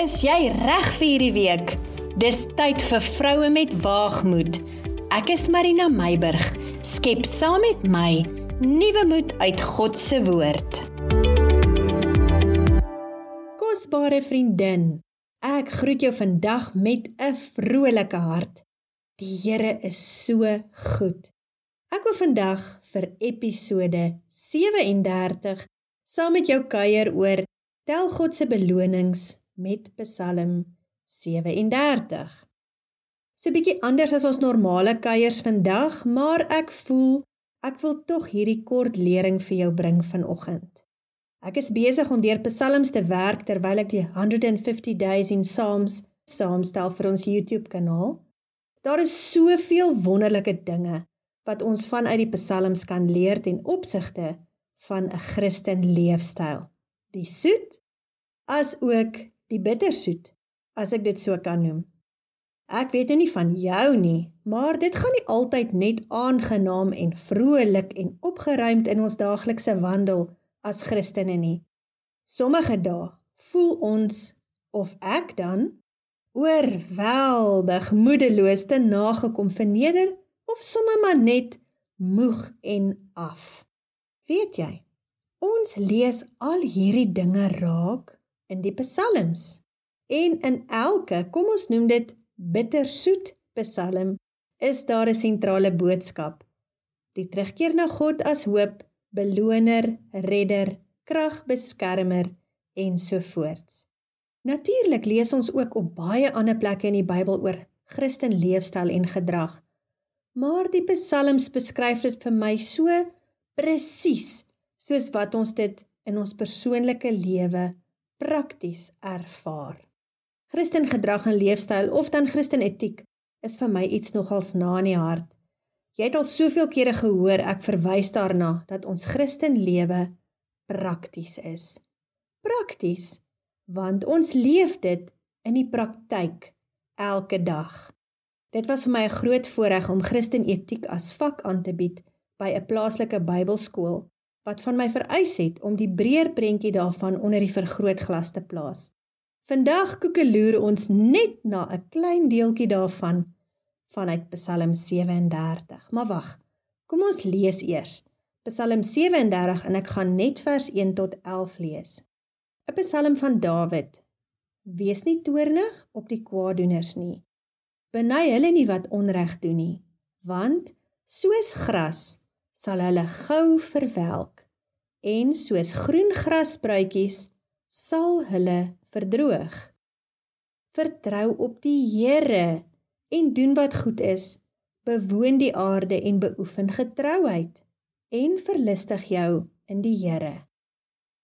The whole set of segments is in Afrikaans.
Is jy reg vir hierdie week? Dis tyd vir vroue met waagmoed. Ek is Marina Meiburg. Skep saam met my nuwe moed uit God se woord. Kosbare vriendin, ek groet jou vandag met 'n vrolike hart. Die Here is so goed. Ek wil vandag vir episode 37 saam met jou kuier oor tel God se belonings met Psalm 37. So 'n bietjie anders as ons normale kuiers vandag, maar ek voel ek wil tog hierdie kort lering vir jou bring vanoggend. Ek is besig om deur psalms te werk terwyl ek die 150 Days in Psalms saamstel vir ons YouTube kanaal. Daar is soveel wonderlike dinge wat ons vanuit die psalms kan leer ten opsigte van 'n Christen leefstyl. Die soet as ook die bittersoet, as ek dit so kan noem. Ek weet nou nie van jou nie, maar dit gaan nie altyd net aangenaam en vrolik en opgeruimd in ons daaglikse wandel as Christene nie. Sommige dae voel ons of ek dan oorweldig moedeloos te nagekom verneder of sommer maar net moeg en af. Weet jy, ons lees al hierdie dinge raak in die psalms. En in elke, kom ons noem dit bittersoet psalm, is daar 'n sentrale boodskap. Die terugkeer na God as hoop, beloner, redder, krag, beskermer en so voorts. Natuurlik lees ons ook op baie ander plekke in die Bybel oor Christen leefstyl en gedrag. Maar die psalms beskryf dit vir my so presies soos wat ons dit in ons persoonlike lewe prakties ervaar. Christen gedrag en leefstyl of dan Christen etiek is vir my iets nogals na in die hart. Jy het al soveel kere gehoor ek verwys daarna dat ons Christen lewe prakties is. Prakties want ons leef dit in die praktyk elke dag. Dit was vir my 'n groot voorreg om Christen etiek as vak aan te bied by 'n plaaslike Bybelskool wat van my vereis het om die breër prentjie daarvan onder die vergrootglas te plaas. Vandag koekeloer ons net na 'n klein deeltjie daarvan vanuit Psalm 37. Maar wag, kom ons lees eers. Psalm 37 en ek gaan net vers 1 tot 11 lees. 'n Psalm van Dawid. Wees nie toornig op die kwaadoeners nie. Beny hulle nie wat onreg doen nie, want soos gras sal hulle gou verwelk en soos groen grasbruitjies sal hulle verdroog. Vertrou op die Here en doen wat goed is. Bewoon die aarde en beoefen getrouheid en verlustig jou in die Here.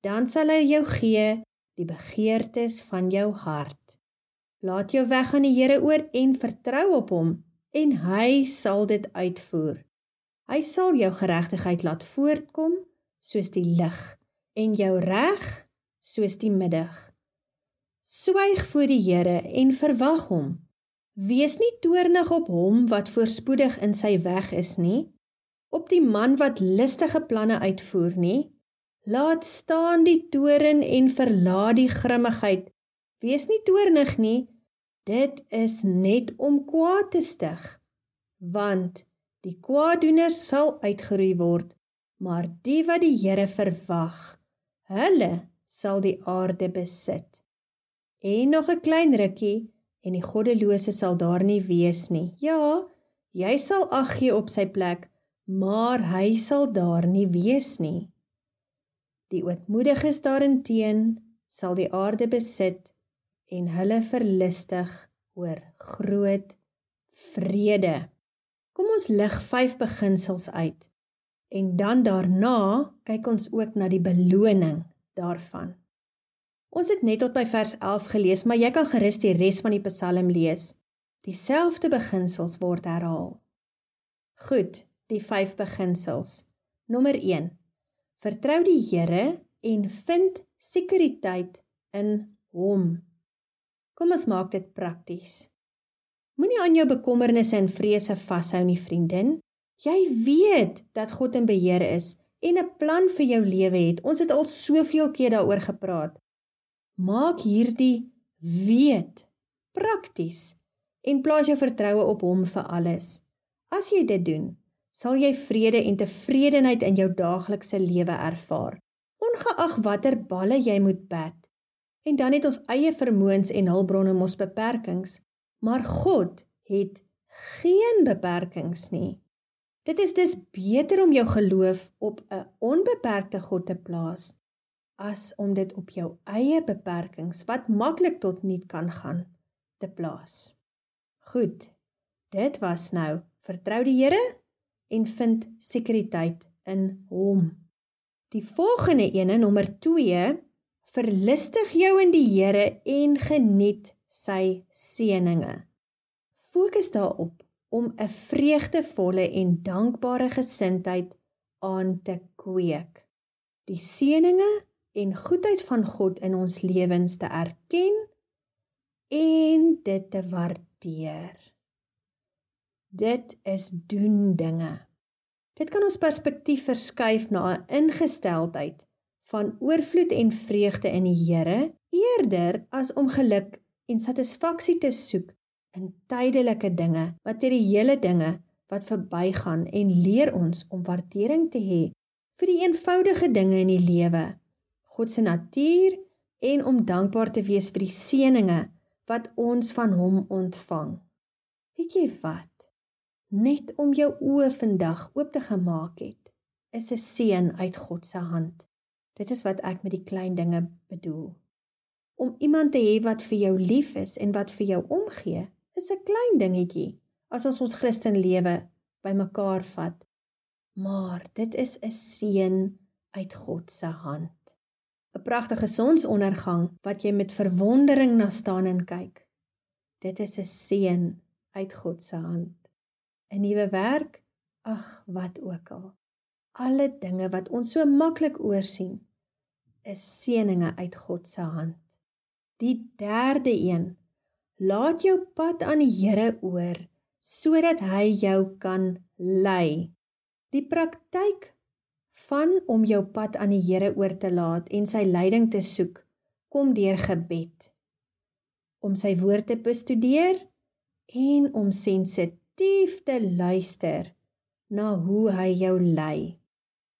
Dan sal hy jou gee die begeertes van jou hart. Laat jou weg aan die Here oor en vertrou op hom en hy sal dit uitvoer. Hy sal jou geregtigheid laat voortkom soos die lig en jou reg soos die middag. Swyg voor die Here en verwag hom. Wees nie toornig op hom wat voorspoedig in sy weg is nie, op die man wat listige planne uitvoer nie. Laat staan die toren en verlaat die grimmigheid. Wees nie toornig nie. Dit is net om kwaad te stig. Want Die kwaadoener sal uitgeroei word, maar die wat die Here verwag, hulle sal die aarde besit. En nog 'n klein rukkie en die goddelose sal daar nie wees nie. Ja, jy sal ag gee op sy plek, maar hy sal daar nie wees nie. Die ootmoediges daarenteen sal die aarde besit en hulle verlustig oor groot vrede. Kom ons lig vyf beginsels uit. En dan daarna kyk ons ook na die beloning daarvan. Ons het net tot by vers 11 gelees, maar jy kan gerus die res van die Psalm lees. Dieselfde beginsels word herhaal. Goed, die vyf beginsels. Nommer 1. Vertrou die Here en vind sekuriteit in Hom. Kom ons maak dit prakties. Moenie aan jou bekommernisse en vrese vashou nie, vriendin. Jy weet dat God in beheer is en 'n plan vir jou lewe het. Ons het al soveel keer daaroor gepraat. Maak hierdie weet, prakties en plaas jou vertroue op hom vir alles. As jy dit doen, sal jy vrede en tevredenheid in jou daaglikse lewe ervaar, ongeag watter balle jy moet bat. En dan het ons eie vermoëns en hulpbronne mos beperkings, maar God het geen beperkings nie. Dit is dus beter om jou geloof op 'n onbeperkte God te plaas as om dit op jou eie beperkings wat maklik tot niet kan gaan te plaas. Goed. Dit was nou vertrou die Here en vind sekuriteit in hom. Die volgende ene nommer 2 verlustig jou in die Here en geniet sy seëninge. Fokus daarop om 'n vreugdevolle en dankbare gesindheid aan te kweek. Die seëninge en goedheid van God in ons lewens te erken en dit te waardeer. Dit is doen dinge. Dit kan ons perspektief verskuif na 'n ingesteldheid van oorvloed en vreugde in die Here eerder as om geluk en satisfaksie te soek in tydelike dinge, materiële dinge wat verbygaan en leer ons om waardering te hê vir die eenvoudige dinge in die lewe God se natuur en om dankbaar te wees vir die seëninge wat ons van hom ontvang. Weet jy wat? Net om jou oë vandag oop te gemaak het, is 'n seën uit God se hand. Dit is wat ek met die klein dinge bedoel. Om iemand te hê wat vir jou lief is en wat vir jou omgee, is 'n klein dingetjie as ons ons Christen lewe bymekaar vat. Maar dit is 'n seën uit God se hand. 'n pragtige sonsondergang wat jy met verwondering na staan en kyk. Dit is 'n seën uit God se hand. 'n Nuwe werk, ag wat ook al. Alle dinge wat ons so maklik oorsien, is seëninge uit God se hand. Die derde een, laat jou pad aan die Here oor sodat hy jou kan lei. Die praktyk van om jou pad aan die Here oor te laat en sy leiding te soek, kom deur gebed. Om sy woord te bestudeer en om sensitief te luister na hoe hy jou lei.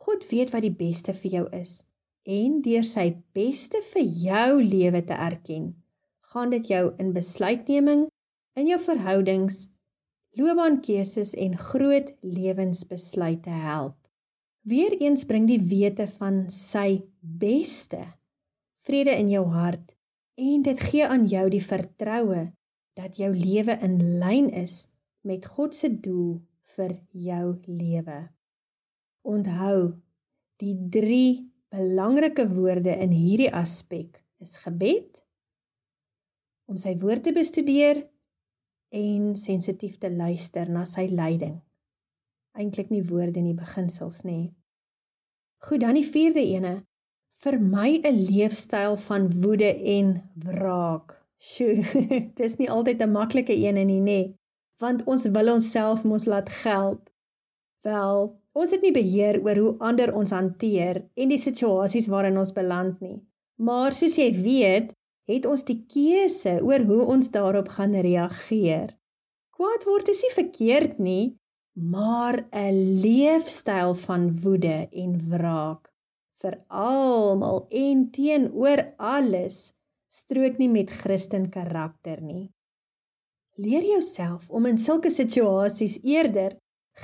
God weet wat die beste vir jou is en deur sy beste vir jou lewe te erken, gaan dit jou in besluitneming in jou verhoudings, loopbaankeuses en groot lewensbesluite help. Weereens bring die wete van sy beste vrede in jou hart en dit gee aan jou die vertroue dat jou lewe in lyn is met God se doel vir jou lewe. Onthou, die 3 belangrike woorde in hierdie aspek is gebed om sy woord te bestudeer en sensitief te luister na sy leiding eintlik nie woorde nie beginsels nê. Goed, dan die vierde ene. Vir my 'n leefstyl van woede en wraak. Sjoe, dis nie altyd 'n maklike een nie nê, want ons wil onsself mos laat geld. Wel, ons het nie beheer oor hoe ander ons hanteer en die situasies waarin ons beland nie. Maar soos jy weet, het ons die keuse oor hoe ons daarop gaan reageer. Kwaad word is nie verkeerd nie, maar 'n leefstyl van woede en wraak vir almal en teenoor alles strook nie met Christen karakter nie. Leer jouself om in sulke situasies eerder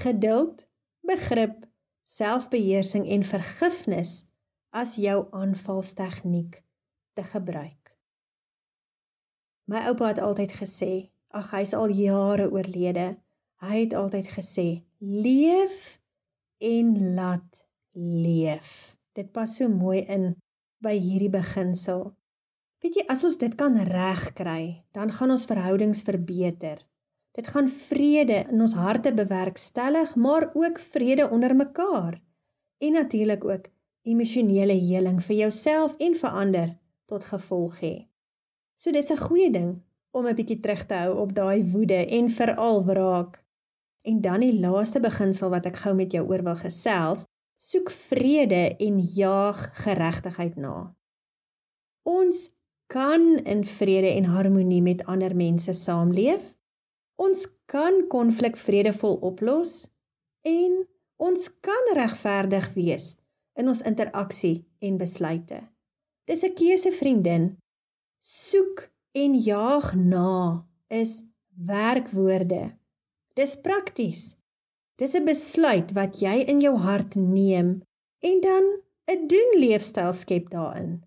geduld, begrip, selfbeheersing en vergifnis as jou aanvalstegniek te gebruik. My oupa het altyd gesê, ag hy's al jare oorlede, Hy het altyd gesê: "Leef en laat leef." Dit pas so mooi in by hierdie beginsel. Weet jy, as ons dit kan regkry, dan gaan ons verhoudings verbeter. Dit gaan vrede in ons harte bewerkstellig, maar ook vrede onder mekaar. En natuurlik ook emosionele heling vir jouself en vir ander tot gevolg hê. So dis 'n goeie ding om 'n bietjie terug te hou op daai woede en veral wraak. En dan die laaste beginsel wat ek gou met jou oor wil gesels, soek vrede en jaag geregtigheid na. Ons kan in vrede en harmonie met ander mense saamleef. Ons kan konflik vredevol oplos en ons kan regverdig wees in ons interaksie en besluite. Dis 'n keuse, vriendin. Soek en jaag na is werkwoorde. Dis prakties. Dis 'n besluit wat jy in jou hart neem en dan 'n doen leefstyl skep daarin.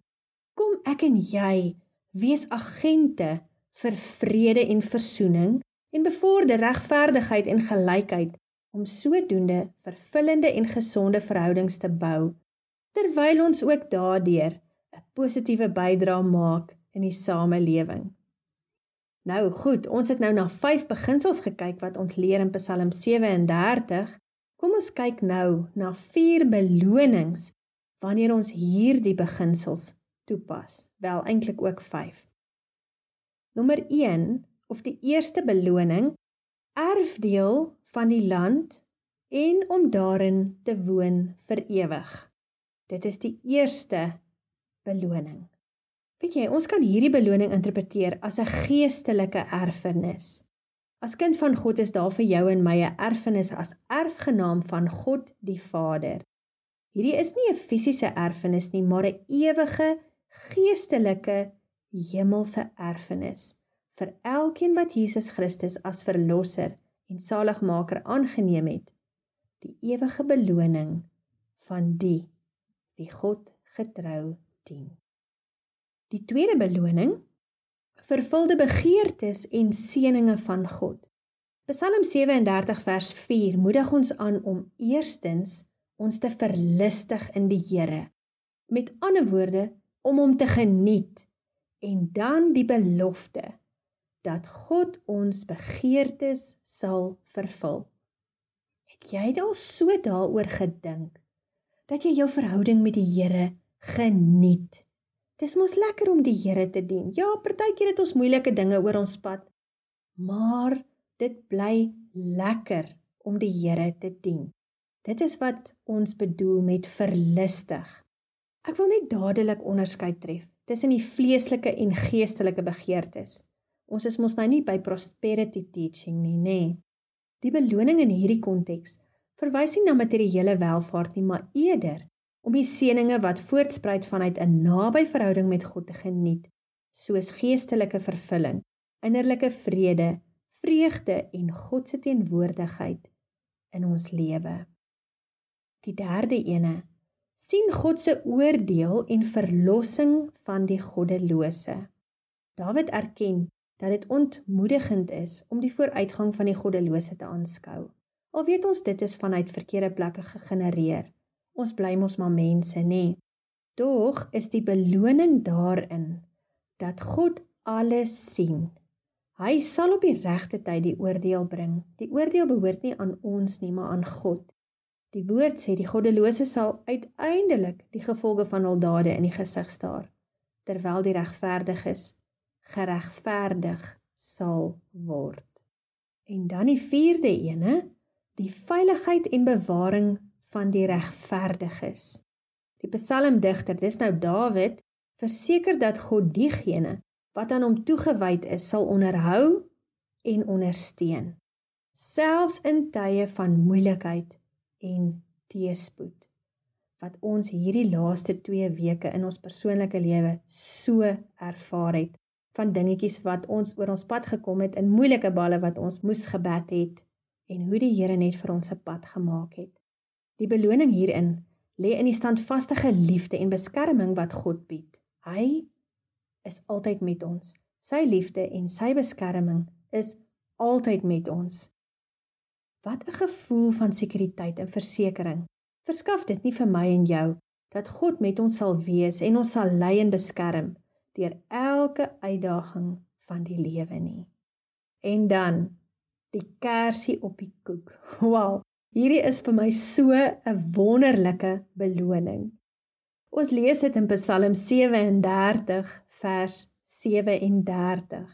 Kom ek en jy wees agente vir vrede en versoening en bevorder regverdigheid en gelykheid om sodoende vervullende en gesonde verhoudings te bou terwyl ons ook daardeur 'n positiewe bydrae maak in die samelewing. Nou goed, ons het nou na 5 beginsels gekyk wat ons leer in Psalm 37. Kom ons kyk nou na 4 belonings wanneer ons hierdie beginsels toepas. Wel eintlik ook 5. Nommer 1 of die eerste beloning erfdeel van die land en om daarin te woon vir ewig. Dit is die eerste beloning. Weet jy, ons kan hierdie beloning interpreteer as 'n geestelike erfenis. As kind van God is daar vir jou en my 'n erfenis as erfgenaam van God die Vader. Hierdie is nie 'n fisiese erfenis nie, maar 'n ewige geestelike hemelse erfenis vir elkeen wat Jesus Christus as verlosser en saligmaker aangeneem het. Die ewige beloning van die wie God getrou dien. Die tweede beloning vervulde begeertes en seënings van God. Psalm 37 vers 4 moedig ons aan om eerstens ons te verlustig in die Here. Met ander woorde, om hom te geniet en dan die belofte dat God ons begeertes sal vervul. Het jy al so daaroor gedink dat jy jou verhouding met die Here geniet? Dis mos lekker om die Here te dien. Ja, partykeer het ons moeilike dinge oor ons pad, maar dit bly lekker om die Here te dien. Dit is wat ons bedoel met verlustig. Ek wil net dadelik onderskeid tref tussen die vleeslike en geestelike begeertes. Ons is mos nou nie by prosperity teaching nie, nê? Die beloning in hierdie konteks verwys nie na materiële welvaart nie, maar eerder om die seëninge wat voortspruit vanuit 'n naby verhouding met God te geniet, soos geestelike vervulling, innerlike vrede, vreugde en God se teenwoordigheid in ons lewe. Die derde ene sien God se oordeel en verlossing van die goddelose. Dawid erken dat dit ontmoedigend is om die vooruitgang van die goddelose te aanskou. Al weet ons dit is vanuit verkeerde plekke gegenereer. Ons bly mos maar mense, nê. Tog is die beloning daarin dat God alles sien. Hy sal op die regte tyd die oordeel bring. Die oordeel behoort nie aan ons nie, maar aan God. Die woord sê die goddelose sal uiteindelik die gevolge van hul dade in die gesig staar, terwyl die regverdiges geregverdig sal word. En dan die vierde ene, die veiligheid en bewaring van die regverdiges. Die psalmdigter, dis nou Dawid, verseker dat God diegene wat aan hom toegewyd is, sal onderhou en ondersteun, selfs in tye van moeilikheid en teëspoed. Wat ons hierdie laaste 2 weke in ons persoonlike lewe so ervaar het van dingetjies wat ons oor ons pad gekom het in moeilike balle wat ons moes gebed het en hoe die Here net vir ons se pad gemaak het. Die beloning hierin lê in die standvaste liefde en beskerming wat God bied. Hy is altyd met ons. Sy liefde en sy beskerming is altyd met ons. Wat 'n gevoel van sekuriteit en versekering. Verskaf dit nie vir my en jou dat God met ons sal wees en ons sal lei en beskerm deur elke uitdaging van die lewe nie. En dan die kersie op die koek. Wow, Hierdie is vir my so 'n wonderlike beloning. Ons lees dit in Psalm 37 vers 37.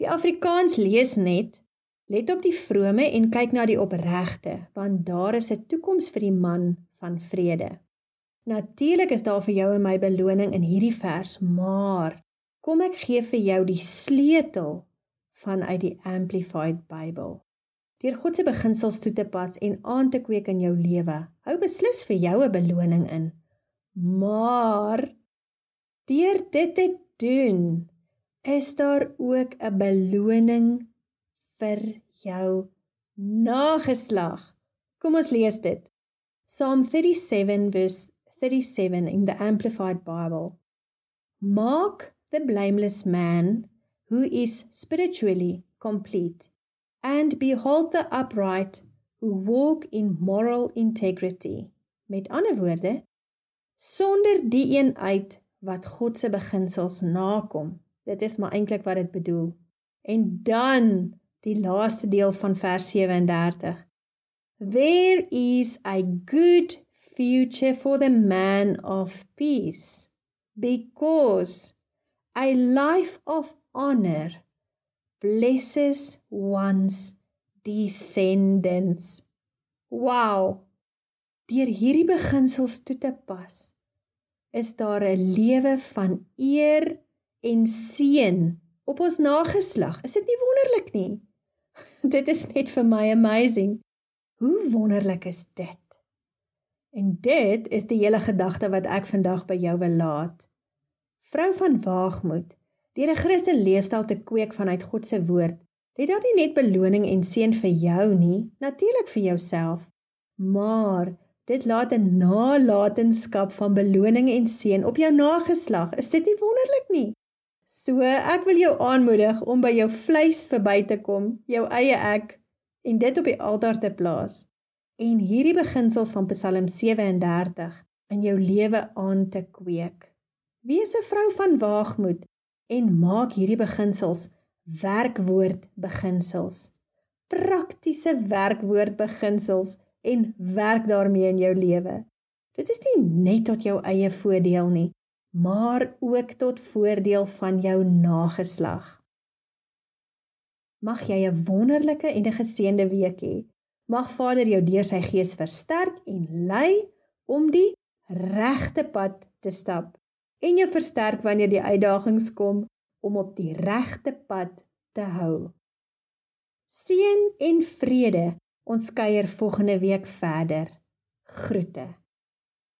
Die Afrikaans lees net: Let op die vrome en kyk na die opregte, want daar is 'n toekoms vir die man van vrede. Natuurlik is daar vir jou en my beloning in hierdie vers, maar Kom ek gee vir jou die sleutel vanuit die Amplified Bybel. Deur God se beginsels toe te pas en aan te kweek in jou lewe, hou beslis vir jou 'n beloning in. Maar deur dit te doen, is daar ook 'n beloning vir jou nageslag. Kom ons lees dit. Psalm 37 verse 37 in the Amplified Bible. Mark the blameless man who is spiritually complete, and behold the upright who walk in moral integrity. Met ander woorde, sonder die een uit wat God se beginsels nakom. Dit is maar eintlik wat dit bedoel. En dan die laaste deel van vers 37. There is a good future for the man of peace because a life of honor blesses one's descendants. Wow. Deur hierdie beginsels toe te pas, is daar 'n lewe van eer en seën op ons nageslag. Is dit nie wonderlik nie? dit is net vir my amazing. Hoe wonderlik is dit? En dit is die hele gedagte wat ek vandag by jou wil laat. Vrou van waagmoed, deur 'n Christen leefstyl te kweek vanuit God se woord, het daar nie net beloning en seën vir jou nie, natuurlik vir jouself, maar dit laat 'n nalatenskap van beloning en seën op jou nageslag. Is dit nie wonderlik nie? So, ek wil jou aanmoedig om by jou vleis verby te kom, jou eie ek en dit op die altaar te plaas en hierdie beginsels van Psalm 37 in jou lewe aan te kweek. Wees 'n vrou van waagmoed en maak hierdie beginsels werkwoord beginsels. Praktiese werkwoord beginsels en werk daarmee in jou lewe. Dit is nie net tot jou eie voordeel nie, maar ook tot voordeel van jou nageslag. Mag jy 'n wonderlike en 'n geseënde week hê. Mag Vader jou deur sy gees versterk en lei om die regte pad te stap en jou versterk wanneer die uitdagings kom om op die regte pad te hou. Seën en vrede. Ons kuier volgende week verder. Groete.